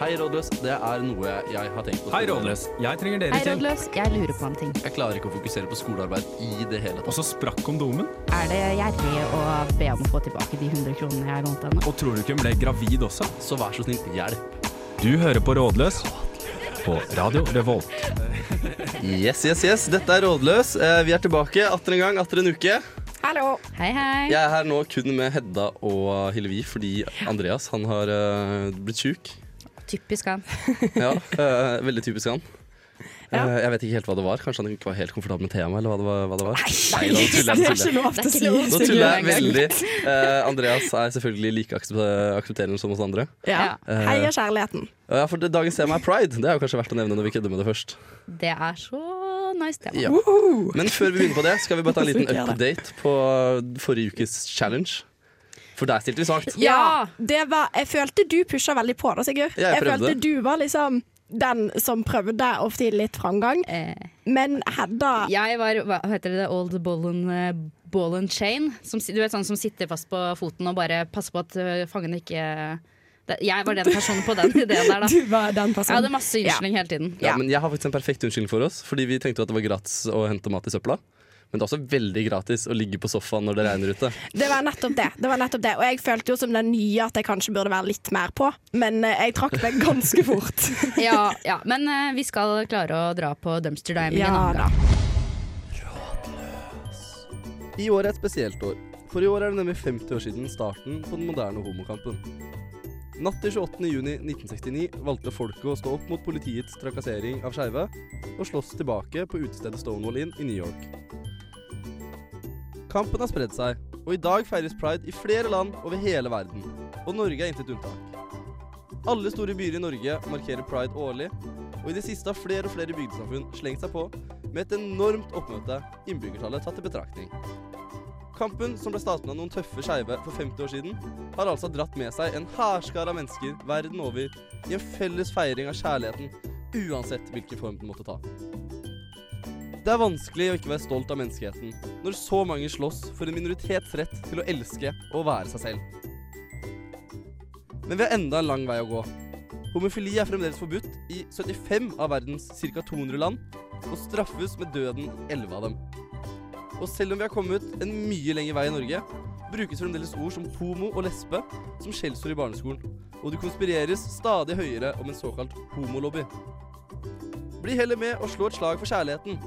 Hei, rådløs. Det er noe jeg har tenkt på. Hei, Rådløs. Jeg trenger dere Hei, til. rådløs. Jeg lurer på en ting. Jeg klarer ikke å fokusere på skolearbeid i det hele Og så sprakk kondomen. Er det gjerrig å be om å få tilbake de 100 kronene jeg lånte henne? Og tror du ikke hun ble gravid også? Så vær så snill, hjelp. Du hører på Rådløs på Radio Revolt. Yes, yes, yes. Dette er Rådløs. Eh, Vi er tilbake atter en gang, atter en uke. Hallo. Hei, hei. Jeg er her nå kun med Hedda og Hillevi fordi Andreas han har eh, blitt sjuk. Typisk han. Ja, uh, veldig typisk han. Ja. Uh, jeg vet ikke helt hva det var. Kanskje han ikke var helt komfortabel med temaet. eller hva det var, hva det var. Nei, det nå er tuller jeg, nå tuller jeg. veldig. Uh, Andreas er selvfølgelig like aksepterende som oss andre. Ja. Uh, Heia kjærligheten. Ja, for det, Dagens tema er pride. Det er jo kanskje verdt å nevne når vi kødder med det først. Det er så nice tema. Ja. Men før vi begynner på det, skal vi bare ta en liten update på forrige ukes challenge. For der stilte vi svakt. Ja! Det var, jeg følte du pusha veldig på da, Sigurd. Jeg, jeg følte du var liksom den som prøvde å få til litt framgang. Eh, Men Hedda jeg var hva heter det, old ball and, eh, ball and chain. Som, du vet sånn som sitter fast på foten og bare passer på at fangen fangene ikke Jeg var den personen på den ideen der, da. Du var den personen. Jeg hadde masse unnskyldning hele tiden. Ja, Ja. men Jeg har faktisk en perfekt unnskyldning for oss, fordi vi tenkte at det var gratis å hente mat i søpla. Men det er også veldig gratis å ligge på sofaen når det regner ute. Det var nettopp det. det var nettopp det Og jeg følte jo som den nye at jeg kanskje burde være litt mer på, men eh, jeg trakk meg ganske fort. Ja, ja. Men eh, vi skal klare å dra på dumpster diving en annen gang. Rådløs. I år er et spesielt år, for i år er det nemlig 50 år siden starten på den moderne homokampen. Natt til 28. juni 1969 valgte folket å stå opp mot politiets trakassering av skeive, og slåss tilbake på utestedet Stonewall Inn i New York. Kampen har spredd seg, og i dag feires pride i flere land over hele verden, og Norge er intet unntak. Alle store byer i Norge markerer pride årlig, og i det siste har flere og flere bygdesamfunn slengt seg på med et enormt oppmøte, innbyggertallet tatt i betraktning. Kampen, som ble startet av noen tøffe skeive for 50 år siden, har altså dratt med seg en hærskare av mennesker verden over i en felles feiring av kjærligheten, uansett hvilken form den måtte ta. Det er vanskelig å ikke være stolt av menneskeheten når så mange slåss for en minoritets rett til å elske og være seg selv. Men vi har enda en lang vei å gå. Homofili er fremdeles forbudt i 75 av verdens ca. 200 land, og straffes med døden i 11 av dem. Og selv om vi har kommet en mye lengre vei i Norge, brukes fremdeles ord som homo og lesbe som skjellsord i barneskolen, og det konspireres stadig høyere om en såkalt homolobby. Bli heller med og slå et slag for kjærligheten.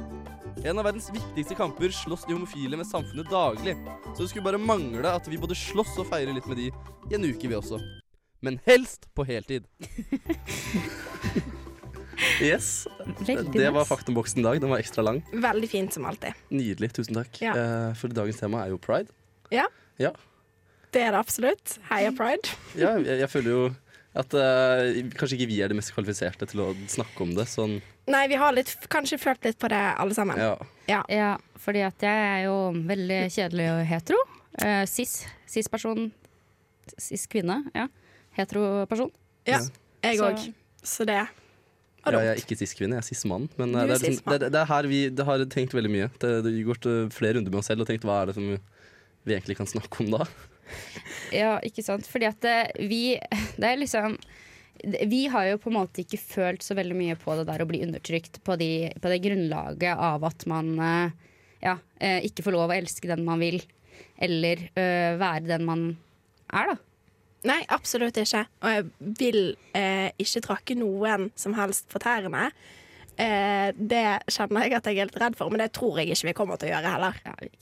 En av verdens viktigste kamper slåss de homofile med samfunnet daglig, så det skulle bare mangle at vi både slåss og feirer litt med de i en uke, vi også. Men helst på heltid. yes. Veldig Det var faktaboksen i dag. Den var ekstra lang. Veldig fint som alltid. Nydelig. Tusen takk. Ja. Eh, for dagens tema er jo pride. Ja. ja. Det er det absolutt. Heia pride. Ja, jeg, jeg føler jo at uh, kanskje ikke vi er de mest kvalifiserte til å snakke om det. Sånn, Nei, vi har litt, kanskje følt litt på det alle sammen. ja. Ja, fordi at jeg er jo veldig kjedelig og hetero. Uh, cis. Cis-person. Cis-kvinne. Ja. Hetero-person. Ja, jeg Så- òg. Så det var Ja, jeg er ikke cis-kvinne, jeg er cis-mann. Men er det, er liksom, det, det er her vi det har tenkt veldig mye. Det, det har gått flere runder med oss selv og tenkt hva er det som vi egentlig kan snakke om da. Ja, ikke sant. Fordi at eh, vi Det er liksom vi har jo på en måte ikke følt så veldig mye på det der å bli undertrykt på, de, på det grunnlaget av at man eh, ja, eh, ikke får lov å elske den man vil, eller uh, være den man er, da. Nei, absolutt ikke. Og jeg vil uh, ikke tråkke noen som helst på tærne. Eh, det kjenner jeg at jeg er litt redd for, men det tror jeg ikke vi kommer til å gjøre heller.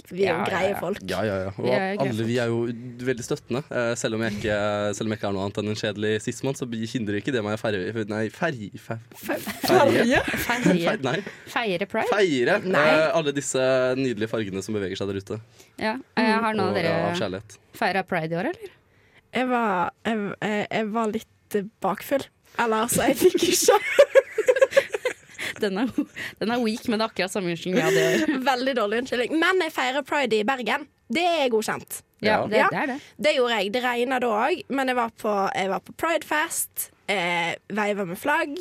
Vi er jo greie ja. folk. Ja, ja, ja. Og Vi alle vi er jo veldig støttende. eh, selv, om jeg ikke, selv om jeg ikke er noe annet enn en kjedelig sismann, så hindrer ikke det meg å feire Nei, ferje... fer- Feire, feire pride. feire eh, alle disse nydelige fargene som beveger seg der ute. Ja. jeg Har noen av dere feira pride i år, eller? Jeg var, jeg, jeg, var litt eh, bakfull. Eller altså, jeg fikk ikke Den er, den er weak, men det er akkurat samme unnskyldning jeg hadde i år. Veldig dårlig unnskyldning. Men jeg feirer pride i Bergen. Det er godkjent. Ja, Ja. det, Ja. det er det. Det gjorde jeg. Det regna da òg, men jeg var på, jeg var på pridefest, eh, veiva med flagg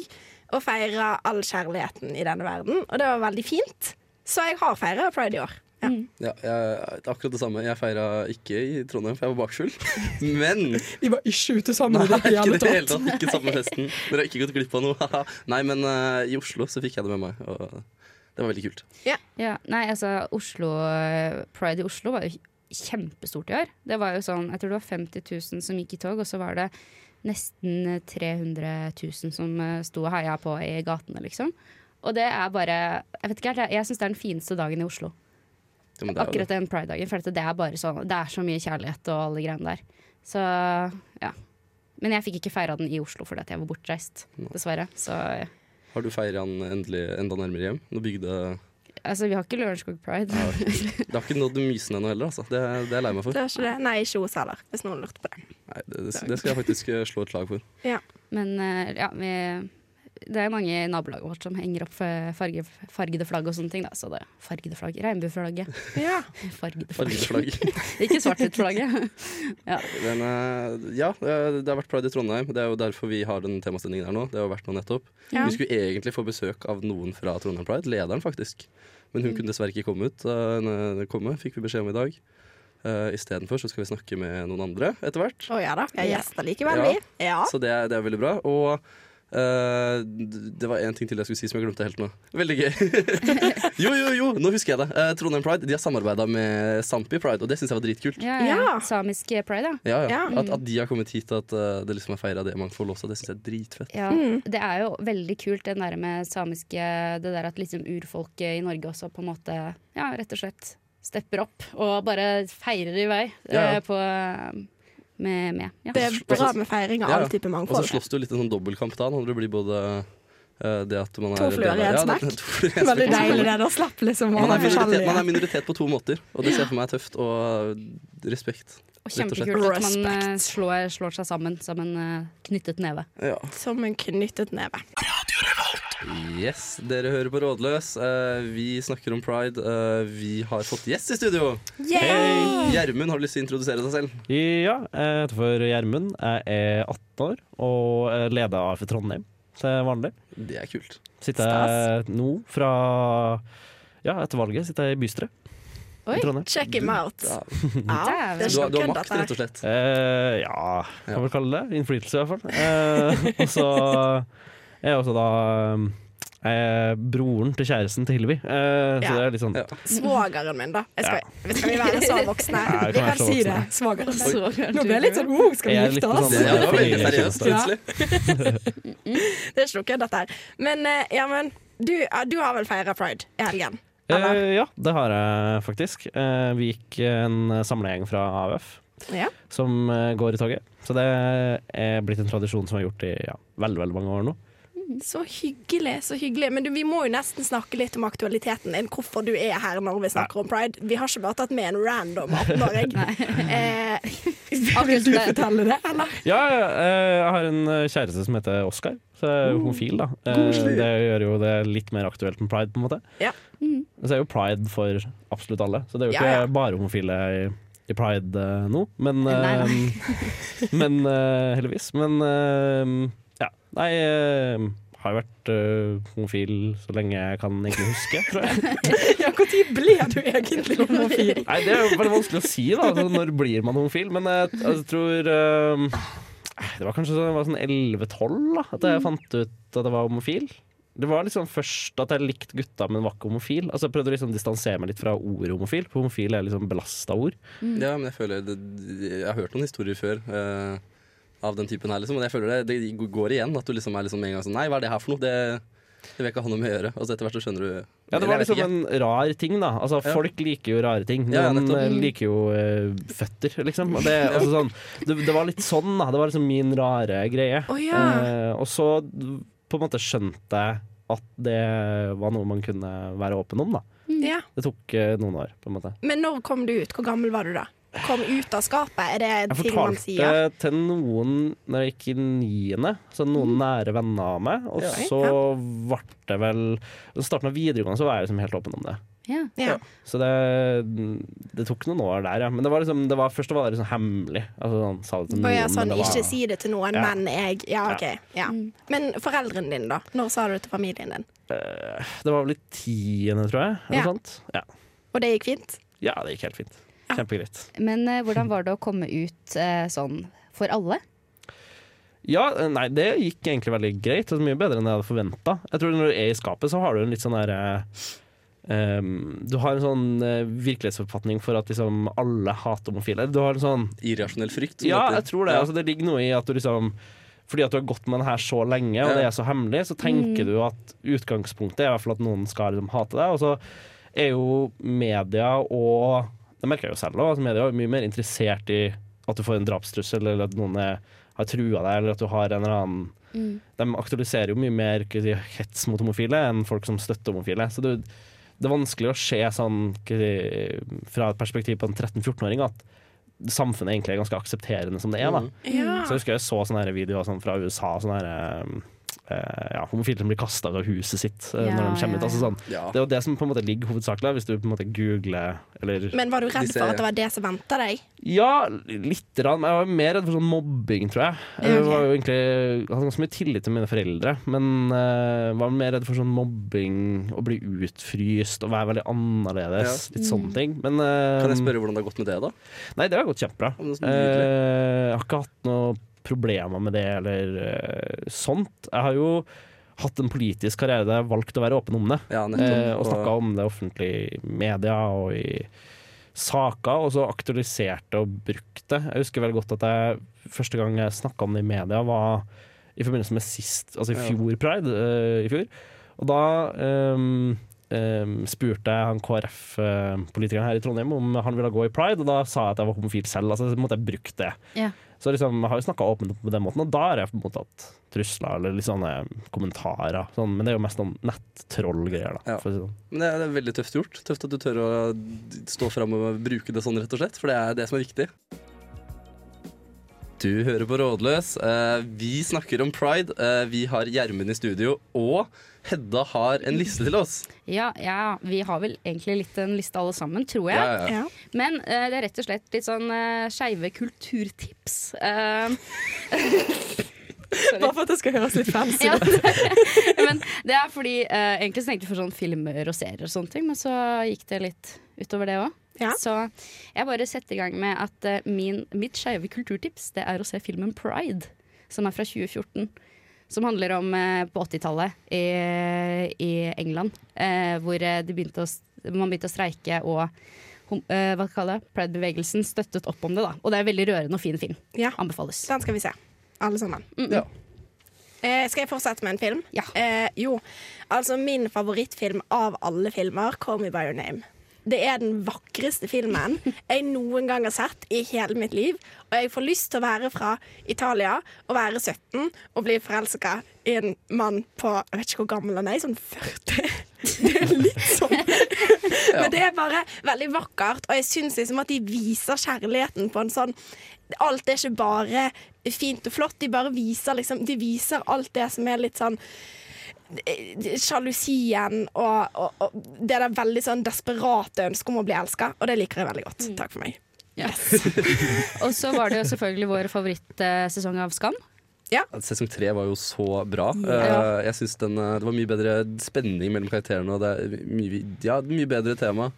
og feira all kjærligheten i denne verden. Og det var veldig fint. Så jeg har feira pride i år. Ja, jeg, akkurat det samme. Jeg feira ikke i Trondheim, for jeg var bakfull. Men Vi var ikke ute sammen. Nei, det ikke det hele tatt. Ikke samme festen. Dere har ikke gått glipp av noe. Nei, men uh, i Oslo så fikk jeg det med meg, og det var veldig kult. Ja, nei, altså Oslo Pride i Oslo var jo kjempestort i år. Det var jo sånn, Jeg tror det var 50 000 som gikk i tog, og så var det nesten 300 000 som eh, sto og heia på i gatene, liksom. Og det er bare Jeg vet ikke helt, jeg, jeg syns det er den fineste dagen i Oslo. Ja, det Akkurat den pride-dagen. For det er bare sånn Det er så mye kjærlighet og alle greiene der. Så ja. Men jeg fikk ikke feira den i Oslo fordi at jeg var bortreist, dessverre. Så ja. Har du feira den endelig enda nærmere hjem? Nå bygde altså, vi har ikke Lørenskog pride. Det har ikke nådd mysen ennå heller, altså. Det, det er jeg lei meg for. Det er ikke det. Nei, ikke hos heller, hvis noen lurte på det. Nei, det, det skal jeg faktisk slå et slag for. Men eh, ja, vi, det er mange i nabolaget vårt som henger opp eh, farge, fargede flagg og sånne ting. Da. Så det fargede flagg. Regnbueflagget. Ja. Fargede Fargede flagg. flagg. ikke svart-hvitt-flagget. Men eh, ja, det det har vært pride i Trondheim. Det er jo derfor vi har den temasendingen her nå. Det har jo vært nå nettopp. Ja. Vi skulle egentlig få besøk av noen fra Trondheim Pride, lederen faktisk. Men hun kunne dessverre ikke komme ut. Uh, komme, fikk vi beskjed om i dag. Uh, Istedenfor så skal vi snakke med noen andre etter hvert. Å ja da. Vi er gjester likevel, Ja. vi. Ja. Så det, er- det er veldig bra. Og eh, det var én ting til jeg skulle si som jeg glemte helt nå. Veldig gøy. jo, jo, jo, nå husker jeg det. Uh, Trondheim Pride de har samarbeida med Sampi Pride, og det syns jeg var dritkult. Ja, ja. Ja. Samisk pride, ja. Ja, ja. Ja. At, at de har kommet hit, og at uh, det liksom er feira det mangfoldet også, det syns jeg er dritfett. Ja, Det er jo veldig kult det der med samiske Det der at liksom urfolket i Norge også på en måte Ja, rett og slett stepper opp og bare feirer i vei Ja, eh, på med, med. Ja. Det er bra med feiring av Ja, ja. all type Og så slåss du litt en sånn dobbeltkamp da, når det blir både eh, det at man er To fluer i én Ja, smekk. Veldig deilig det. Da slapp liksom Man man er, minoritet, man er minoritet på to måter, og det ser for meg tøft. Og respekt. Og kjempekult at man eh, slår, slår seg sammen som en eh, knyttet neve. Ja. Som en knyttet neve. Yes, dere hører på Rådløs. Eh, vi snakker om pride. Eh, vi har fått gjest i studio. Yay! Gjermund, har du lyst til å introdusere deg selv? Ja, jeg heter for Gjermund. Jeg er 18 år og er leder av AF Trondheim til vanlig. Det er kult. Sitter jeg nå fra Ja, etter valget sitter jeg i bystyret Oi. Check him out. Ja. Ja, Du, har- du har makt, rett og slett. Eh, ja, Ja. kan vel kalle det. Innflytelse, i hvert fall. Eh, og så er også da Eh, broren til kjæresten til Hilvi. Eh, Så Ja. det er litt sånn Ja. Svogeren min, da. Jeg skal, Skal vi være så voksne? Ja, Vi kan kan så si voksne. det. Svogeren. Nå ble jeg litt sånn oh, skal vi Jeg er gifte oss? sånn- Ja, det var veldig seriøst, Ja. plutselig. Det er ikke noe kødd, dette her. Men eh, du, du har vel feira pride i helgen? Eh, ja, det har jeg faktisk. Eh, vi gikk en samlegjeng fra AUF Ja. som eh, går i toget. Så det er blitt en tradisjon som jeg har gjort i ja, veldig veldig mange år nå. Så hyggelig. så hyggelig Men du, vi må jo nesten snakke litt om aktualiteten din. Hvorfor du er her når vi snakker om pride. Vi har ikke bare tatt med en random 18-åring. eh, Vil du fortelle det, eller? Ja, ja, eh, jeg har en eh, kjæreste som heter Oskar, så jeg er jo homofil, da. Eh, Det gjør jo det litt mer aktuelt med pride, på en måte. Ja. Så er jo pride for absolutt alle, så det er jo ikke ja. bare homofile i, i pride uh, nå, men, Nei, eh, men uh, heldigvis. Men ja, nei uh, har jo vært uh, homofil så lenge jeg kan egentlig huske, tror jeg. Ja, Når ble du egentlig homofil? Nei, Det er jo veldig vanskelig å si, da. Altså, når blir man homofil? Men jeg, jeg tror uh, Det var kanskje sånn, sånn 11-12 da at jeg fant ut at jeg var homofil. Det var liksom først at jeg likte gutta, men var ikke homofil. Altså Jeg prøvde å liksom distansere meg litt fra ordet homofil, for homofil er liksom belasta ord. Ja, men jeg føler det, Jeg har hørt noen historier før eh, av den typen her, liksom. Men jeg føler det, det går igjen. At du liksom er liksom en gang sånn Nei, hva er det her for noe? Det, det vil jeg ikke ha noe med å gjøre. Og så etter hvert så skjønner du Ja, Det var jeg liksom ikke. en rar ting, da. Altså Ja. Folk liker jo rare ting. Ja, ja, eh, liker jo uh, føtter, liksom. Det, altså, sånn, det, det var litt sånn, da. Det var liksom min rare greie. Oh, ja. uh, og så på en måte skjønte jeg at det var noe man kunne være åpen om, da. ja. Det tok uh, noen år, på en måte. Men når kom du ut? Hvor gammel var du da? Kom ut av skapet? Er det Jeg ting man sier? fortalte til noen når jeg gikk i niende, så noen nære venner av meg. Og Ja. så ble det vel I starten av videregående så var jeg liksom helt åpen om det. Ja. Ja. Så det, det tok noen år der, ja. Men det var liksom, det var, først var det liksom hemmelig. Altså, sånn, sa det til noen, ja, sånn, men det var, Ikke si det til noen, Ja. men jeg Ja, OK. Ja. Men foreldrene dine, da? Når sa du det til familien din? eh, det var vel i tiende, tror jeg. Eller Ja. sant? Ja. Og det gikk fint? Ja, det gikk helt fint. Kjempegreit. Men eh, hvordan var det å komme ut eh, sånn for alle? Ja, eh, nei, det gikk egentlig veldig greit. Det mye bedre enn jeg hadde forventa. Jeg tror når du er i skapet, så har du en litt sånn derre Um, Du har en sånn uh, virkelighetsoppfatning for at liksom alle hater homofile. Du har en sånn Irrasjonell frykt. Ja, heter. jeg tror det. Ja. Altså, det ligger noe i at du liksom fordi at du har gått med den her så lenge, og det er så hemmelig, så tenker du at utgangspunktet er i hvert fall at noen skal liksom hate deg. Og så er jo media og Det merker jeg jo selv òg. at media er mye mer interessert i at du får en drapstrussel, eller at noen er, har trua deg, eller at du har en eller annen De aktualiserer jo mye mer si, hets mot homofile enn folk som støtter homofile. Så det, det er vanskelig å se sånn si, fra et perspektiv på en 13-14-åring at samfunnet egentlig er ganske aksepterende som det er. da Mm. Ja. så jeg husker jeg så sånne videoer sånn fra USA, sånne her, eh, ja, homofile som blir kasta av huset sitt eh, Ja, når de kommer ut. ja, Altså, sånn. Ja. Det er jo det som på en måte ligger hovedsakelig hvis du på en måte googler eller Men var du redd for at det var det som venta deg? Ja, litt. Rann. Jeg var mer redd for sånn mobbing, tror jeg. Jeg Ja, var jo egentlig, jeg hadde ganske mye tillit til mine foreldre, men uh, var mer redd for sånn mobbing, å bli utfryst og være veldig annerledes. Litt sånne ting. Men uh, Kan jeg spørre hvordan det har gått med det, da? Nei, det har gått kjempebra. Er. Eh, jeg har ikke hatt noe problemer med det eller uh, sånt. Jeg har jo hatt en politisk karriere der jeg har valgt å være åpen om det. Ja, Eh, og snakka om det offentlig i media og i saker, og så aktualiserte og brukte. Jeg husker veldig godt at jeg første gang jeg snakka om det i media, var i forbindelse med sist, altså i fjor pride. eh, i fjor. Og da ehm, ehm, spurte jeg han KrF-politikeren her i Trondheim om han ville gå i pride, og da sa jeg at jeg var homofil selv. Altså, så måtte jeg bruke det. Ja. Så liksom, jeg har jo snakka åpent på den måten, og da har jeg mottatt trusler eller litt sånne kommentarer. Sånn, men det er jo mest sånn nettrollgreier, da. Ja. Si sånn. Men det er, er veldig tøft gjort. Tøft at du tør å stå fram og bruke det sånn, rett og slett. For det er det som er viktig. Du hører på Rådløs. Eh, vi snakker om pride. Eh, vi har Gjermund i studio, og Hedda har en liste til oss. Ja, ja, vi har vel egentlig litt en liste alle sammen, tror jeg. Ja, ja. Ja. Men uh, det er rett og slett litt sånn uh, skeive kulturtips. Eh, Bare for at det skal høres litt fancy ut. men det er fordi uh, Egentlig så tenkte vi for sånn filmer og serier og sånne ting, men så gikk det litt utover det òg. Ja. Så jeg bare setter i gang med at min, mitt skeive kulturtips Det er å se filmen Pride, som er fra 2014. Som handler om eh, på 80-tallet i, i England, eh, hvor eh, de begynte å, man begynte å streike og hom- eh, hva kaller det, Pride-bevegelsen støttet opp om det. da Og det er en veldig rørende og fin film. Ja. Anbefales. Den skal vi se. Alle sammen. Ja. Eh, skal jeg fortsette med en film? Ja. Eh, jo, altså min favorittfilm av alle filmer, 'Call Me By Your Name'. Det er den vakreste filmen jeg noen gang har sett i hele mitt liv. Og jeg får lyst til å være fra Italia og være 17 og bli forelska i en mann på Jeg vet ikke hvor gammel han er, sånn 40. Det er litt sånn. Men det er bare veldig vakkert, og jeg syns liksom at de viser kjærligheten på en sånn Alt er ikke bare fint og flott, de bare viser liksom De viser alt det som er litt sånn Sjalusien og, og, og det der veldig sånn desperate ønsket om å bli elska, og det liker jeg veldig godt. Takk for meg. Og så var det jo selvfølgelig vår favorittsesong av Skam. Ja. Sesong tre var jo så bra. Ja. Eh, jeg synes den, eh, Det var mye bedre spenning mellom karakterene, og det er mye, ja, mye bedre tema.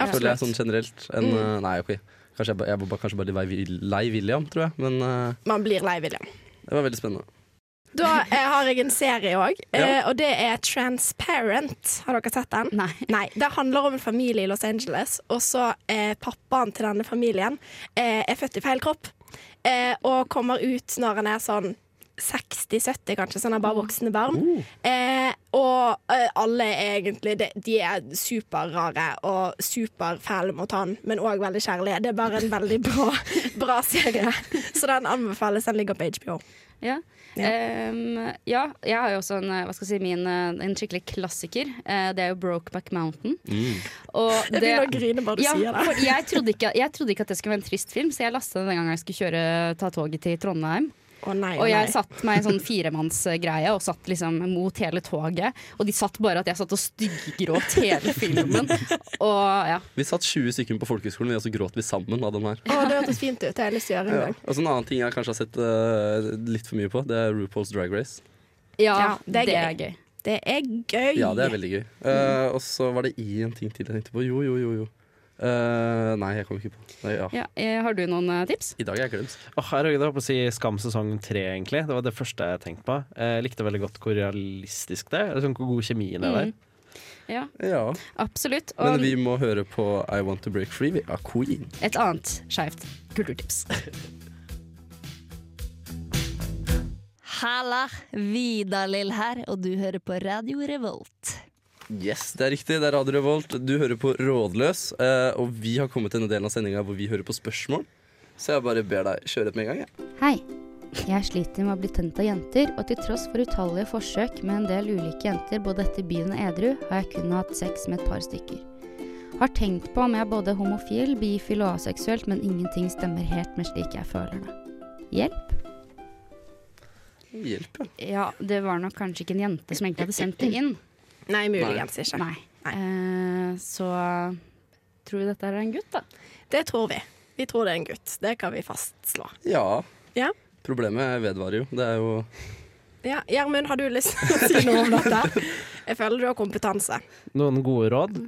Føler jeg sånn generelt enn mm. Nei, OK. Kanskje jeg, jeg var kanskje bare litt lei, William, tror jeg. Men eh, Man blir lei William. det var veldig spennende. Da eh, har jeg en serie òg, eh, og det er Transparent. Har dere sett den? Nei. Nei, Det handler om en familie i Los Angeles, og så eh, pappaen til denne familien eh, er født i feil kropp. Eh, og kommer ut når han er sånn 60-70, kanskje, så han har bare voksne barn. Eh, og eh, alle er egentlig de, de er superrare og superfæle mot han, men òg veldig kjærlige. Det er bare en veldig bra, bra serie. Så den anbefales. Den ligger på HBO. Ja. Ja. Ehm, ja, jeg har jo også en, eh, hva skal jeg si, min, eh, en skikkelig klassiker. Eh, det er jo Brokeback Mountain. Og Jeg begynner å grine bare du ja, sier det. jeg, trodde ikke, jeg trodde ikke at det skulle være en trist film, så jeg lastet den den gangen jeg skulle kjøre, ta toget til Trondheim. Å nei, Og jeg nei. satt meg i en sånn firemannsgreie og satt liksom mot hele toget. Og de satt bare at jeg satt og styggråt hele filmen. Og ja. Vi satt 20 stykker på folkehøyskolen, og så gråt vi sammen av den her. Å, det hørtes fint ut. Det har jeg lyst til å gjøre en Ja. gang. Og så en annen ting jeg kanskje har sett uh, litt for mye på, det er RuPaul's Drag Race. ja, Ja, det det er er gøy. Det er gøy. Ja, det er veldig gøy. Uh, og så var det én ting til jeg tenkte på. Jo, jo, jo. jo. Eh, nei, jeg kom ikke på nei, ja. Ja, eh, har du noen eh, tips? I dag er jeg glemt. Åh, jeg holdt på å si Skam sesong tre, egentlig. Det var det første jeg tenkte på. Jeg likte veldig godt hvor realistisk det er. Liksom, hvor god kjemien er der. Mm. Ja, Ja. absolutt. Men Og vi må høre på I Want To Break Free vi, av Queen. et annet skeivt kulturtips. Halla! Vidar-Lill her, og du hører på Radio Revolt. Yes, det er riktig. Det er Radio Revolt. Du hører på Rådløs. eh, og vi har kommet til denne delen av sendinga hvor vi hører på spørsmål. Så jeg bare ber deg kjøre et med en gang. jeg. Hei. Jeg sliter med å bli tent av jenter, og til tross for utallige forsøk med en del ulike jenter både etter byen og edru, har jeg kun hatt sex med et par stykker. Har tenkt på om jeg er både homofil, bifil og aseksuelt, men ingenting stemmer helt med slik jeg føler det. Hjelp? Hjelp, ja. Ja, det var nok kanskje ikke en jente som egentlig hadde sendt det inn. Nei, muligens ikke. Nei. Eh, så tror vi dette er en gutt, da. Det tror vi. Vi tror det er en gutt. Det kan vi fastslå. Ja. Ja. Problemet vedvarer jo. Det er jo Ja, Gjermund, har du lyst til å si noe om dette? Jeg føler du har kompetanse. Noen gode råd?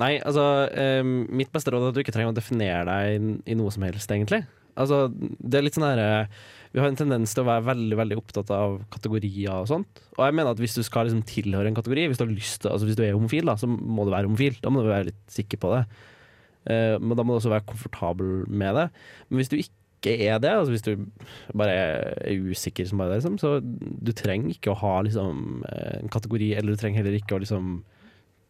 Nei, altså eh, Mitt beste råd er at du ikke trenger å definere deg i, noe som helst, egentlig. Altså, det er litt sånn her eh, Vi har en tendens til å være veldig veldig opptatt av kategorier og sånt. Og jeg mener at hvis du skal liksom tilhøre en kategori, hvis du har lyst til Altså hvis du er homofil, da, så må du være homofil. Da må du være litt sikker på det. Uh, men da må du også være komfortabel med det. Men hvis du ikke er det, altså hvis du bare er usikker som bare det, liksom, så du trenger ikke å ha liksom, eh, en kategori, eller du trenger heller ikke å liksom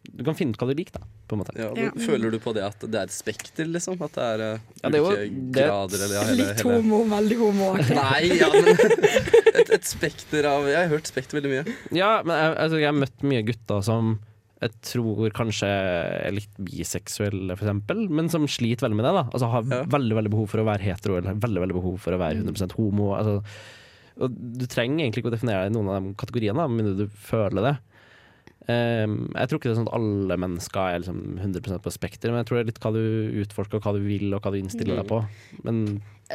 Du kan finne ut hva du liker, da, på en måte. ja, Ja. Føler du på det at det er et spekter, liksom? At det er uh, Ja, det er jo- det- grader eller ja, hele, Litt hele homo, veldig homo. Nei, ja, men et, et spekter av Jeg har hørt spekter veldig mye. Ja, men jeg, altså, jeg har møtt mye gutter som jeg tror kanskje er litt biseksuelle, for eksempel, men som sliter veldig med det. da Altså Har Ja. veldig veldig behov for å være hetero, eller veldig veldig behov for å være 100% homo. Altså, og du trenger egentlig ikke å definere deg i noen av de kategoriene, med mindre du føler det. Ehm, jeg tror ikke det er sånn at alle mennesker er liksom 100% på spekteret, men jeg tror det er litt hva du utforsker, hva du vil, og hva du innstiller deg på. Men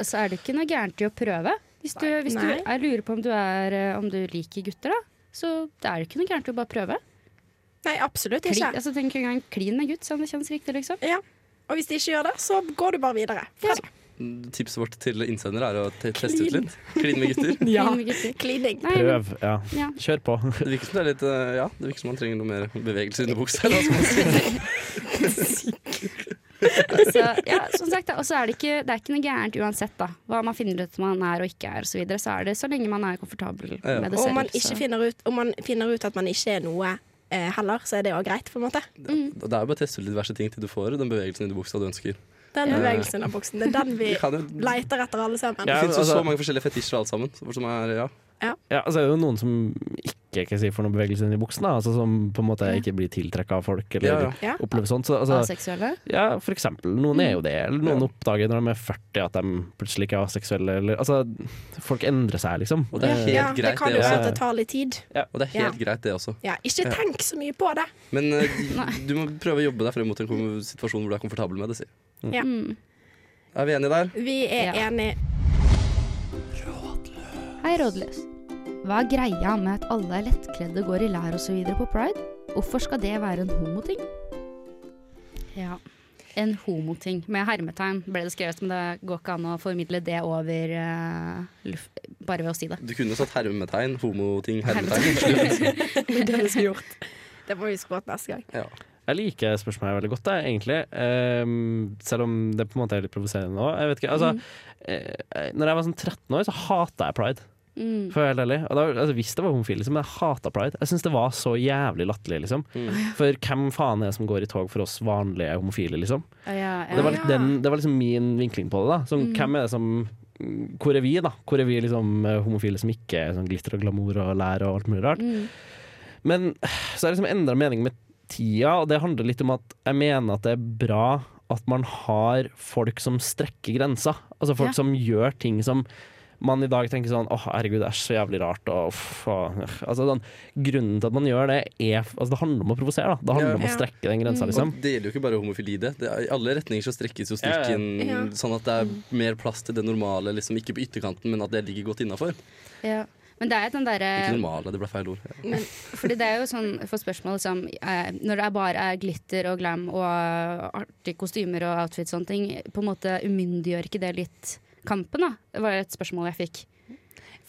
Så er det ikke noe gærent i å prøve. Hvis du, hvis du jeg lurer på om du, er, eh, om du liker gutter, da. Så det er ikke noe gærent i å bare prøve. Nei, absolutt ikke. ikke. altså, tenk en gang klin med gutt, sånn det kjennes riktig, liksom. Og hvis de ikke gjør det, så går du bare videre. Ja. Tipset vårt til innsender er å teste ut litt. Klin med gutter. Ja. Klining. Prøv, ja. Ja. Kjør på. Det virker som det er litt eh, Ja, det virker som man trenger noe mer bevegelse under buksa. eller hva skal man si. Så, ja, som sagt, da, og så er det, ikke, det er ikke noe gærent uansett da hva man finner ut man er og ikke er, og så, videre, så er det så lenge man er komfortabel Ja. med det selv. om man, ikke finner ut, om man finner ut at man ikke er noe eh, heller, så er det òg greit, på en måte. Mm. Det er jo bare å teste ut litt diverse ting til du får den bevegelsen under buksa du ønsker. Den bevegelsen av buksen. Det er den vi leter jo, etter alle sammen. det fins jo altså- så mange forskjellige fetisjer alt sammen. Som er, ja. Ja, altså er det jo noen som ikke kan si, får noen bevegelse inni i buksen, da. Altså, som på en måte ikke blir tiltrekka av folk, eller Ja, ja. Ja. opplever sånt. Så, altså, Aseksuelle? ja, for eksempel. Noen er jo det. Eller noen Ja. oppdager når de er 40 at de plutselig ikke er aseksuelle. Eller, altså, folk endrer seg, liksom. Og det er helt Ja, det greit, kan det jo også. være at det tar litt tid. Og det er helt greit, det også. Ja, ikke tenk så mye på det. Men uh, du må prøve å jobbe deg frem mot en situasjon hvor du er komfortabel med det. Si. Ja. Mm. Er vi enige der? Vi er Ja. enige. Hei, rådløs. Hva er greia med at alle er lettkledde går i lær osv. på pride? Hvorfor skal det være en homoting? Ja, en homoting. Med hermetegn ble det skrevet, men det går ikke an å formidle det over uh, luft, bare ved å si det. Du kunne satt hermetegn, homoting, hermetegn. hermetegn. Det er det vi gjort. Det må vi huske på neste gang. Ja. Jeg liker spørsmålet veldig godt, jeg, egentlig. Um, selv om det på en måte er litt provoserende nå. Jeg vet ikke, altså, mm. når jeg var sånn 13 år, så hata jeg pride. Mm. For å være helt ærlig. Og da, altså, hvis det var homofil, liksom, men jeg hata pride. Jeg syns det var så jævlig latterlig, liksom. Mm. For hvem faen er det som går i tog for oss vanlige homofile, liksom? Ja, ja, ja. det, var litt den, det var liksom min vinkling på det. da som, Mm. Hvem er det som Hvor er vi, da? Hvor er vi liksom eh, homofile som ikke er sånn glitter og glamour og lær og alt mulig rart? Mm. Men så har jeg liksom endra mening med tida, og det handler litt om at jeg mener at det er bra at man har folk som strekker grensa. Altså folk Ja. som gjør ting som man i dag tenker sånn Å, herregud, det er så jævlig rart. Og, uff, og, altså, den, grunnen til at man gjør det, er Altså, det handler om å provosere. da. Det handler Ja. om å strekke den grensa, Mm. liksom. Og det gjelder jo ikke bare homofili, det. det er, I alle retninger så strekkes jo strikken Ja. sånn at det er mer plass til det normale, liksom ikke på ytterkanten, men at det ligger godt innafor. Ja. Men det er den derre Ikke normale, det ble feil ord. Fordi det er jo sånn for spørsmål som eh, Når det er bare er glitter og glam og artige kostymer og outfits og sånne ting, på en måte umyndiggjør ikke det litt kampen, da? Det var et spørsmål jeg fikk.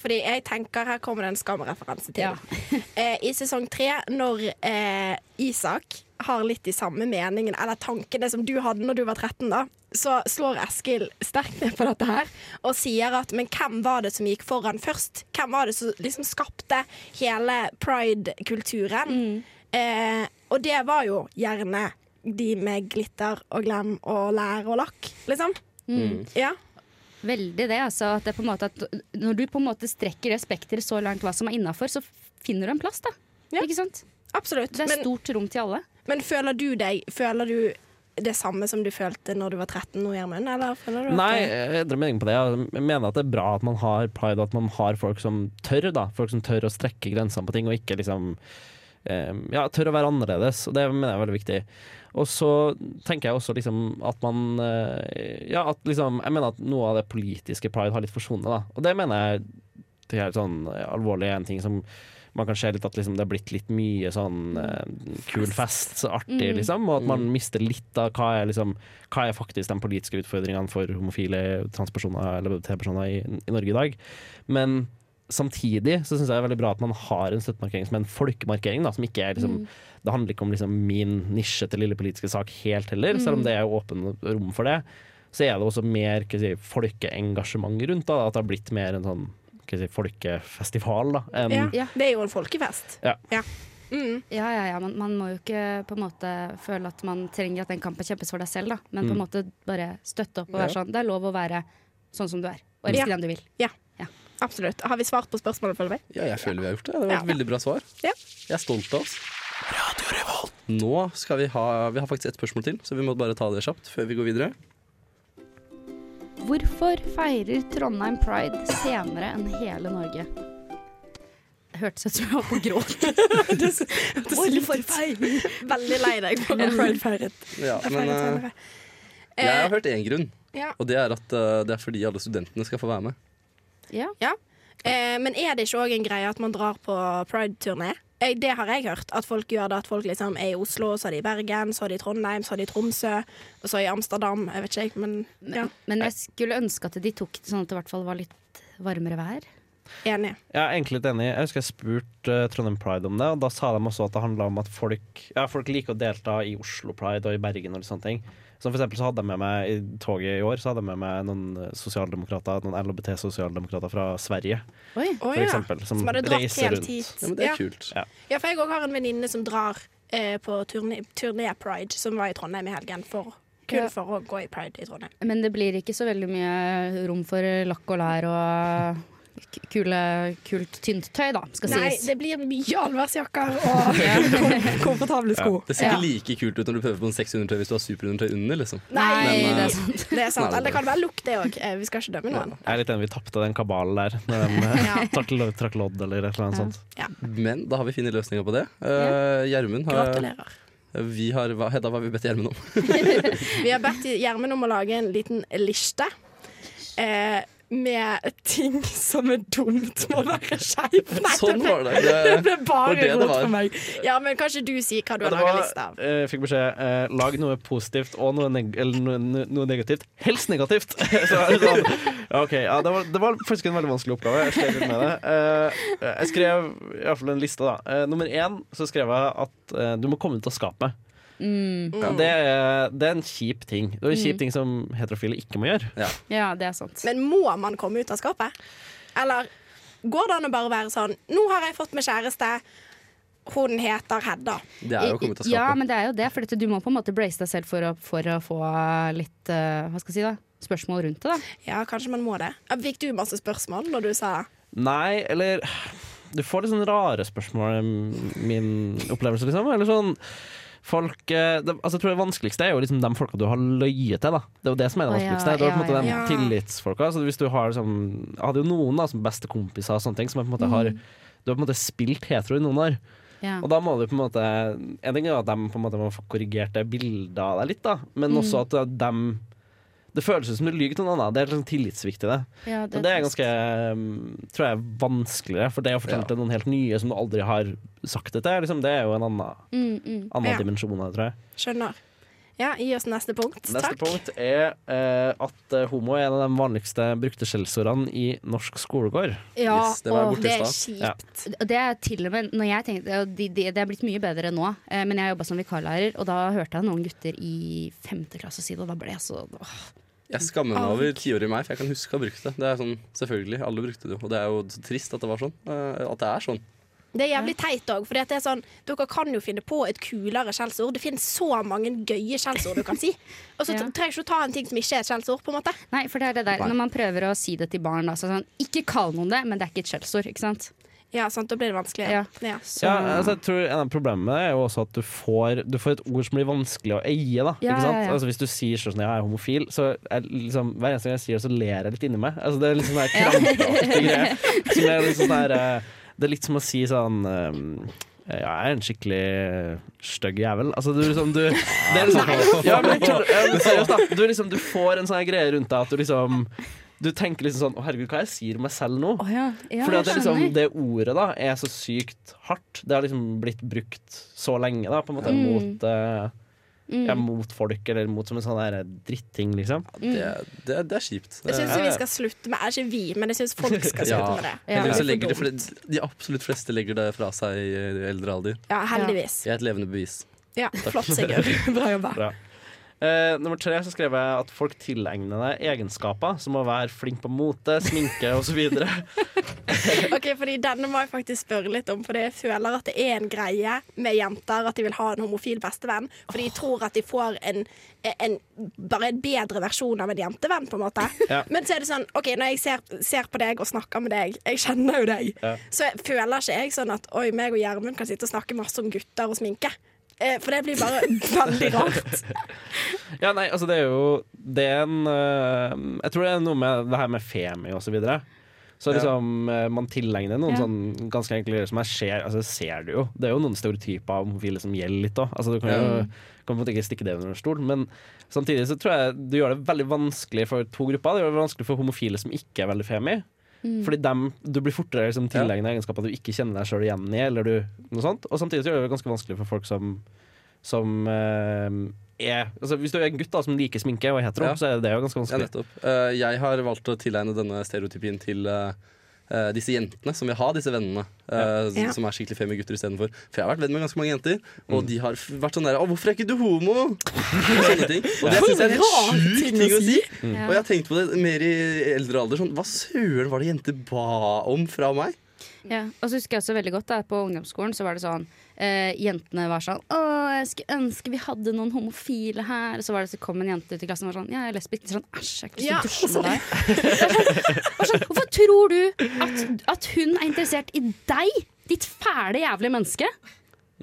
Fordi jeg tenker, Her kommer det en skamreferanse til. Ja. eh, I sesong tre, når eh, Isak har litt de samme meningene eller tankene som du hadde når du var 13, da, så slår Eskil sterkt ned på dette her og sier at men hvem var det som gikk foran først? Hvem var det som liksom skapte hele pride-kulturen? Eh, og det var jo gjerne de med glitter og glem og lær og lakk, liksom. Ja. Veldig det, altså. At det på en måte at når du på en måte strekker det spekteret så langt hva som er innafor, så finner du en plass, da. Ja. Ikke sant? Absolutt. Det er Men, stort rom til alle. Men føler du deg Føler du det samme som du følte når du var 13 nå, Gjermund? Eller føler du Nei, jeg endrer mening på det. Jeg mener at det er bra at man har pride, og at man har folk som tør, da. Folk som tør å strekke grensene på ting, og ikke liksom eh, Ja, tør å være annerledes. Og det mener jeg er veldig viktig. Og så tenker jeg også liksom at man eh, Ja, at liksom Jeg mener at noe av det politiske pride har litt forsvunnet, da. Og det mener jeg det er sånn eh, alvorlig en ting som man kan se litt at liksom det har blitt litt mye sånn uh, kul fest, så artig, Mm. liksom. Og at man mister litt av hva er, liksom, hva er faktisk de politiske utfordringene for homofile, transpersoner eller LBT-personer i, i Norge i dag. Men samtidig så syns jeg det er veldig bra at man har en støttemarkering som er en folkemarkering. Da, som ikke er liksom, Det handler ikke om liksom min nisje til lille politiske sak helt heller, selv om det er åpen rom for det. Så er det også mer si, folkeengasjement rundt da, at det har blitt mer en sånn si, folkefestival. Da, En, ja. Ja. Det er jo en folkefest. Ja. Mm. Ja, ja, ja. Man, man må jo ikke på en måte føle at man trenger at den kampen kjempes for deg selv, da. Men på en Mm. måte bare støtte opp og være Ja. sånn. Det er lov å være sånn som du er. Og elske Ja. den du vil. Absolutt. Har vi svart på spørsmålet, føler vi? Ja, jeg føler vi har gjort det. Det var et Ja. veldig bra svar. Ja. Jeg er stolt av oss. Nå skal vi ha Vi har faktisk et spørsmål til, så vi må bare ta det kjapt før vi går videre. Hvorfor feirer Trondheim pride senere enn hele Norge? Det hørtes ut som jeg var på gråt. Hvorfor feirer? Veldig lei deg for at Pride feiret. Ja, men eh, jeg har Eh, hørt én grunn, ja. og det er at eh, det er fordi alle studentene skal få være med. Ja. Eh, men er det ikke òg en greie at man drar på pride-turné? Eh, Det har jeg hørt. At folk gjør det. At folk liksom er i Oslo, så er de i Bergen, så er de i Trondheim, så er de i Tromsø, og så i Amsterdam. Jeg vet ikke, men ja, Men jeg skulle ønske at de tok det sånn at det i hvert fall var litt varmere vær. enig. Jeg er egentlig litt enig. Jeg husker jeg spurte uh, Trondheim Pride om det, og da sa de også at det handla om at folk, ja, folk liker å delta i Oslo Pride og i Bergen og litt sånne ting. Så for eksempel så hadde jeg med meg i toget i år Så hadde jeg med meg noen sosialdemokrater Noen LHBT-sosialdemokrater fra Sverige, Oi. For eksempel. Som, Som hadde dratt reiser helt rundt. hit. Ja, men det er Ja. kult. Ja. Ja, for jeg òg har en venninne som drar eh, på turné, turné Pride, som var i Trondheim i helgen, for, kun for å gå i Pride i Trondheim. Men det blir ikke så veldig mye rom for lakk og lær og kule, kult, tynt tøy, da, skal Nei, sies. det blir mye allværsjakker og komfortable sko. Ja, det ser Ja. ikke like kult ut når du prøver på en 600-tøy hvis du har superundertøy under. liksom. Nei, Men, det eh, er sant. Det er sant. Eller det kan være lukt, det òg. Vi skal ikke dømme noen. Jeg er litt enig, vi tapte den kabalen der. Når de eh, Ja. trakk, lo- trakk lodd eller et eller annet Ja. sånt. Men da har vi funnet løsninger på det. Eh, Gjermund har, Gratulerer. vi har, hva, Hedda, hva har vi bedt Gjermund om? Vi har bedt Gjermund om å lage en liten liste. Eh, med ting som er dumt må være skeiv. Nei, Sånn var det. Det det ble bare det rot for meg. Ja, men Kanskje du sier hva du har laga liste av. eh, Jeg fikk beskjed eh, lag noe positivt og noe, neg eller noe, noe negativt. Helst negativt! Så, sånn, okay, ja, det, var, det var faktisk en veldig vanskelig oppgave. Jeg skrev med det. Eh, jeg skrev i hvert fall en liste. da Eh, Nummer én så skrev jeg at eh, du må komme ut av skapet. Mm. Ja, det, er, det er en kjip ting. Det er en kjip Mm. ting som heterofile ikke må gjøre. Ja, det er sant. Men må man komme ut av skapet? Eller går det an å bare være sånn Nå har jeg fått meg kjæreste. Hun heter Hedda. Det er jo kommet av Ja, men det er jo det, for du må på en måte brace deg selv for å, for å få litt eh, Hva skal jeg si da? spørsmål rundt det. da Ja, kanskje man må det. Ja, Fikk du masse spørsmål når du sa Nei, eller Du får litt sånn rare spørsmål, min opplevelse, liksom. Eller sånn Folk, eh, det, altså jeg tror Det vanskeligste er jo liksom de folka du har løyet til. da Det er jo det som er det vanskeligste. Det er på en måte de ja. tillitsfolka. Så hvis du har liksom, Jeg hadde jo noen da som bestekompiser og sånne ting, som jeg på en måte har Du har på en måte spilt hetero i noen år. Ja. Og da må du på en måte En ting er at de på en måte må få korrigert det bildet av deg litt, da men Mm. også at de Det føles som du lyver til noen annen. Det er sånn tillitssvikt i det. Ja, Så det er ganske um, tror jeg, vanskeligere, for det å fortelle Ja. til noen helt nye som du aldri har sagt det til, liksom, det er jo en annen, mm, mm. annen Ja. dimensjon av det, tror jeg. Skjønner. Ja, gi oss neste punkt. Neste Takk. punkt er eh, at eh, homo er en av de vanligste brukte skjellsordene i norsk skolegård. Ja, Yes, det og Det er kjipt. Ja. Det er til og med når jeg tenkte og de, de, Det er blitt mye bedre nå, eh, men jeg jobba som vikarlærer, og da hørte jeg noen gutter i femte klasse si det, og da ble jeg så åh. Jeg skammer meg over tiåret i meg, for jeg kan huske å ha brukt det. Det er sånn, Selvfølgelig, alle brukte det jo. Og det er jo trist at det var sånn. eh, At det er sånn. Det er jævlig teit òg, for det er sånn, dere kan jo finne på et kulere skjellsord. Det finnes så mange gøye skjellsord du kan si. Og så Ja. trenger ikke du ta en ting som ikke er et skjellsord. på en måte Nei, for det er det der Når man prøver å si det til barn, da, så sånn Ikke kall noen det, men det er ikke et skjellsord, ikke sant? Ja, sant, Da blir det vanskelig. Ja. Ja. Så, Ja, altså, jeg tror En av problemene er jo også at du får, du får et ord som blir vanskelig å eie. Da, Ja, ikke sant? ja, ja. Altså, hvis du sier sånn at jeg er homofil, så er liksom, hver eneste gang jeg sier det, så ler jeg litt inni meg. Altså, det er litt sånn der krampaktig greie. Som er litt sånn der, eh, det er litt som å si sånn um, ja, jeg er en skikkelig stygg jævel. Altså, du liksom du, det er liksom, ja, men, jeg kødder. ja, seriøst, da. Du, liksom, du får en sånn greie rundt deg at du liksom Du tenker liksom sånn Å, herregud, hva jeg sier om meg selv nå? Oh, ja. ja, Fordi at det, liksom, det ordet da er så sykt hardt. Det har liksom blitt brukt så lenge da, på en måte, Mm. mot, uh, Mm. ja, mot folk, eller mot som en sånn der dritting, liksom. Det, det, det er kjipt. Det syns jeg ja. vi skal slutte med. Er ikke vi, men jeg syns folk skal slutte Ja. med det. Ja. Heldigvis Det de, absolutt fleste legger det fra seg i eldre alder. Ja, heldigvis. Jeg er et levende bevis. Ja, Flott, Sigurd. Bra jobba. Bra. Eh, nummer tre så skrev jeg at folk tilegner deg egenskaper som å være flink på mote, sminke osv. Ok, fordi Denne må jeg faktisk spørre litt om, Fordi jeg føler at det er en greie med jenter at de vil ha en homofil bestevenn. For de tror at de får en, en bare en bedre versjon av en jentevenn. på en måte Ja. Men så er det sånn, ok, når jeg ser, ser på deg og snakker med deg, jeg kjenner jo deg, Ja. så jeg føler ikke jeg sånn at oi, meg og Gjermund kan sitte og snakke masse om gutter og sminke. Eh, For det blir bare veldig rart. Ja, nei, altså det er jo Det er en uh, Jeg tror det er noe med det her med femi og så videre. Så liksom ja. man tilegner noen Ja. sånn ganske enkle greier som jeg ser Altså det ser du jo. Det er jo noen stereotyper av homofile som gjelder litt òg. Altså, du kan jo kan på en måte ikke stikke det under en stol, men samtidig så tror jeg du gjør det veldig vanskelig for to grupper. Det gjør det vanskelig for homofile som ikke er veldig femi. Mm. Fordi dem, du blir fortere liksom, Ja. tilegnet egenskaper du ikke kjenner deg sjøl igjen i. Eller du, noe sånt. Og samtidig så gjør det det ganske vanskelig for folk som, som eh, er altså, Hvis du er en gutt da, som liker sminke og er hetero, Ja. så er det jo ganske vanskelig. Ja, uh, jeg har valgt å tilegne denne stereotypien til eh, eh, disse jentene som vil ha disse vennene. Uh, Ja. Som er skikkelig femi gutter istedenfor. For jeg har vært venn med ganske mange jenter, og Mm. de har vært sånn der 'Å, hvorfor er ikke du homo?' Og sånne ting. Og det syns jeg er en sjuk ting å si. Mm. Og jeg har tenkt på det mer i eldre alder. Sånn, hva søren var det jenter ba om fra meg? Ja. Og så husker jeg også veldig godt da, På ungdomsskolen så var det sånn eh, Jentene var sånn Å, jeg skulle ønske vi hadde noen homofile her. Og så var det så kom en jente ut i klassen og var sånn Ja, jeg er lesbisk. Sånn, Æsj, jeg har ikke lyst til å dusje med deg. Sånn, sånn, Hvorfor tror du at, at hun er interessert i deg? Ditt fæle, jævlige menneske.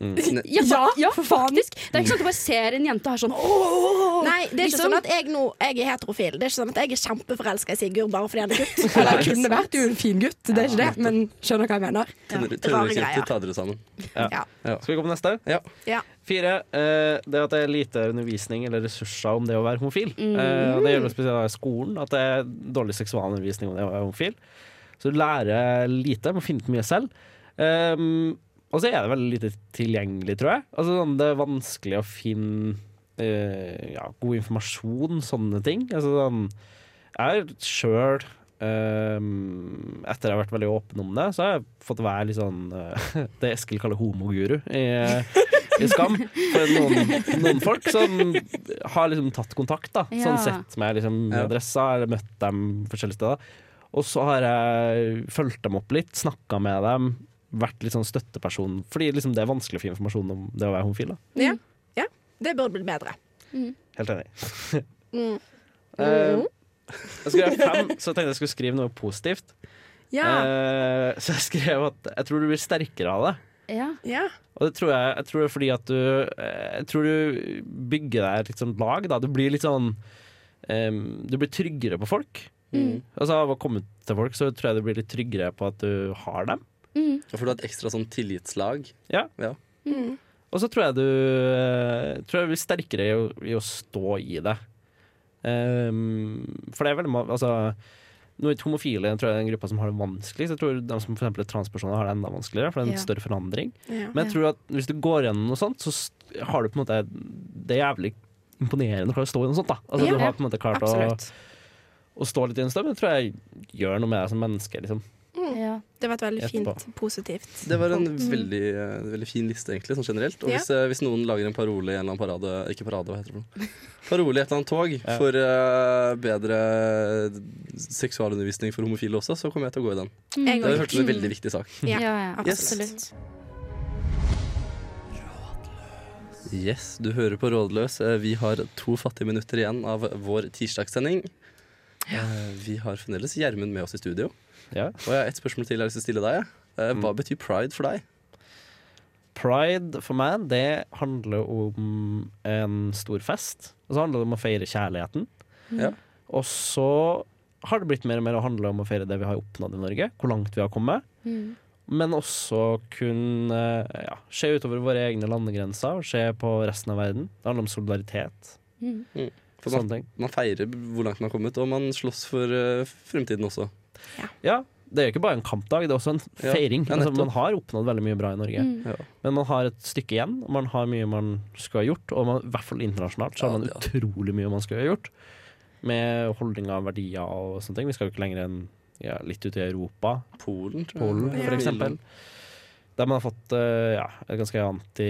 Ne- Ja, Ja, ja, for faen. faktisk. Det er ikke sånn at du bare ser en jente og er sånn Åh! Nei, det er ikke Liksom. sånn at jeg nå Jeg er heterofil. Det er ikke sånn at jeg er kjempeforelska i Sigurd bare fordi han er gutt. Eller kunne vært jo en fin gutt, det er ikke det, men skjønner hva jeg mener. Tenåringsjenter, greier. ta dere sammen. Ja. Skal vi gå på neste? Ja. Ja. Fire. eh, det at det er lite undervisning eller ressurser om det å være homofil. Eh, og det gjelder spesielt i skolen. At det er dårlig seksualundervisning om det å være homofil. Så du lærer lite, må finne ut mye selv. Um, og så er det veldig lite tilgjengelig, tror jeg. Altså, sånn, det er vanskelig å finne uh, ja, god informasjon, sånne ting. Altså, sånn, jeg har sjøl etter jeg har vært veldig åpen om det, så har jeg fått være litt sånn uh, det Eskil kaller homoguru i, i Skam. For noen, noen folk som har liksom tatt kontakt, da. Ja. Sånn sett med liksom adressa, eller møtt dem forskjellige steder. Og så har jeg fulgt dem opp litt, snakka med dem, vært litt sånn støtteperson. Fordi liksom det er vanskelig å få informasjon om det å være homofil. Da. Ja. ja. Det burde blitt bedre. Helt enig. Mm. Uh, jeg skrev fem, så tenkte jeg skulle skrive noe positivt. Ja. Uh, så jeg skrev at jeg tror du blir sterkere av det. Ja. ja. Og det tror jeg, jeg tror det er fordi at du eh, Jeg tror du bygger deg et litt sånn lag. Da. Du blir litt sånn um, Du blir tryggere på folk. Mm. Altså Av å komme til folk så tror jeg du blir litt tryggere på at du har dem. Mm. For du har et ekstra sånn tillitslag. Mm. Og så tror jeg du eh, tror jeg blir sterkere i å, i å stå i det. Um, for det er veldig Altså ikke homofile tror jeg er en gruppe som har det vanskelig. Så Jeg tror de som for eksempel er transpersoner har det enda vanskeligere, for det er en Ja. større forandring. Ja. Men jeg tror at hvis du går gjennom noe sånt, så har du på en måte Det er jævlig imponerende å klare å stå i noe sånt. da Altså Ja, Du har på en måte klart å, å stå litt i en stund, men det tror jeg gjør noe med deg som menneske. Liksom. Ja. Det var et veldig Etterpå. fint, positivt. Det var en veldig, eh, veldig fin liste, egentlig, sånn generelt. Og Ja. hvis, eh, hvis noen lager en parole i en eller annen parade Ikke parade, hva heter det noe? Parole i et eller annet tog Ja. for uh, bedre seksualundervisning for homofile også, så kommer jeg til å gå i den. Mm. Det har jeg hørt som en veldig viktig sak. Ja, Ja, ja, Yes. absolutt. Yes, du hører på Rådløs. Vi har to fattige minutter igjen av vår tirsdagssending. Ja. Vi har fremdeles Gjermund med oss i studio. Ja. Og jeg har ett spørsmål til jeg har lyst til å stille deg. Eh, Hva Mm. betyr pride for deg? Pride for meg, det handler om en stor fest. Og så handler det om å feire kjærligheten. Ja. Og så har det blitt mer og mer å handle om å feire det vi har oppnådd i Norge. Hvor langt vi har kommet. Mm. Men også kunne ja, se utover våre egne landegrenser og se på resten av verden. Det handler om solidaritet. Mm. For man, man feirer hvor langt man har kommet, og man slåss for uh, fremtiden også. Ja, det er jo ikke bare en kampdag, det er også en feiring. ja, altså, man har oppnådd veldig mye bra i Norge. Mm. Ja. Men man har et stykke igjen, og man har mye man skulle ha gjort. Og man, i hvert fall internasjonalt så har man ja. utrolig mye man skulle ha gjort. Med holdninger, verdier og sånne ting. Vi skal jo ikke lenger enn ja, litt ut i Europa. Polen, tror jeg. Polen, for eksempel. Der man har fått eh, ja, en ganske anti-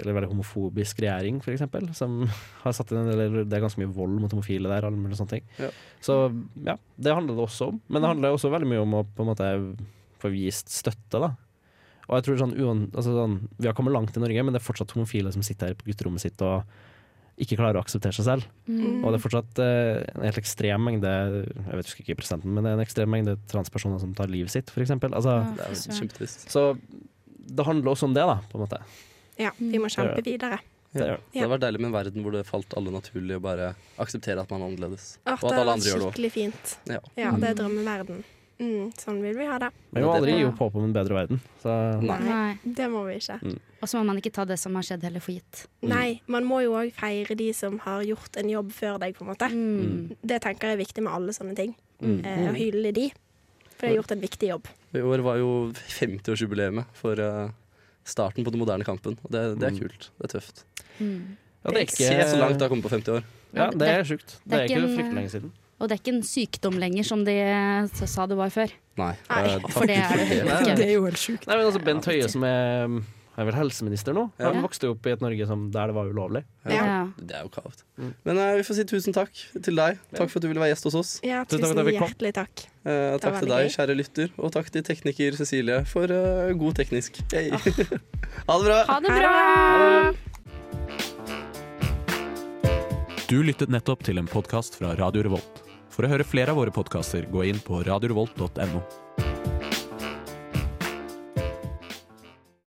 eller veldig homofobisk regjering, for eksempel. Som har satt inn eller Det er ganske mye vold mot homofile der. Alle mulige sånne ting. Ja. Så ja, det handler det også om. Men det handler også veldig mye om å på en måte få vist støtte, da. Og jeg tror sånn, uan, altså sånn Vi har kommet langt i Norge, men det er fortsatt homofile som sitter her på gutterommet sitt og ikke klarer å akseptere seg selv. Mm. Og det er fortsatt eh, en helt ekstrem mengde Jeg vet ikke prosenten, men det er en ekstrem mengde transpersoner som tar livet sitt, f.eks. Altså, Ja, er kjempetrist. så det handler også om det, da, på en måte. Ja, vi må kjempe videre. Det Ja. gjør Det hadde vært deilig med en verden hvor det falt alle naturlig å bare akseptere at man er annerledes. Åh, Og at alle andre gjør det òg. skikkelig fint. Ja. Ja, det er drømmeverden. Mm, sånn vil vi ha det. Men vi må aldri gi opp håpet om en bedre verden. Så Nei. Nei. Det må vi ikke. Og så må man ikke ta det som har skjedd, heller for gitt. Nei, man må jo òg feire de som har gjort en jobb før deg, på en måte. Mm. Det tenker jeg er viktig med alle sånne ting. Mm. Eh, å hylle de. For de har gjort en viktig jobb. I år var jo 50-årsjubileet for eh, starten på den moderne kampen. Og det, det er Mm. kult. Det er tøft. Mm. ja, det er ikke Se så langt det har kommet på 50 år. Ja, det er sjukt. Det er ikke fryktelig lenge siden. Og det er ikke en sykdom lenger, som de sa det var før. Nei. Nei, eh, for det er det ikke. Det er jo helt sjukt. Nei, men altså Bent Høie, som er, er vel helseminister nå, Ja. han vokste jo opp i et Norge som, der det var ulovlig. Ja. Ja. Det er jo kavt. Mm. Men uh, vi får si tusen takk til deg. Takk for at du ville være gjest hos oss. Ja, Tusen jeg hjertelig takk. Eh, var takk til deg, kjære lytter, og takk til tekniker Cecilie for uh, god teknisk. Hey. ha det bra! Ha det Ha det bra! Du lyttet nettopp til en podkast fra Radio Revolt. For å høre flere av våre podkaster, gå inn på radiorevolt.no.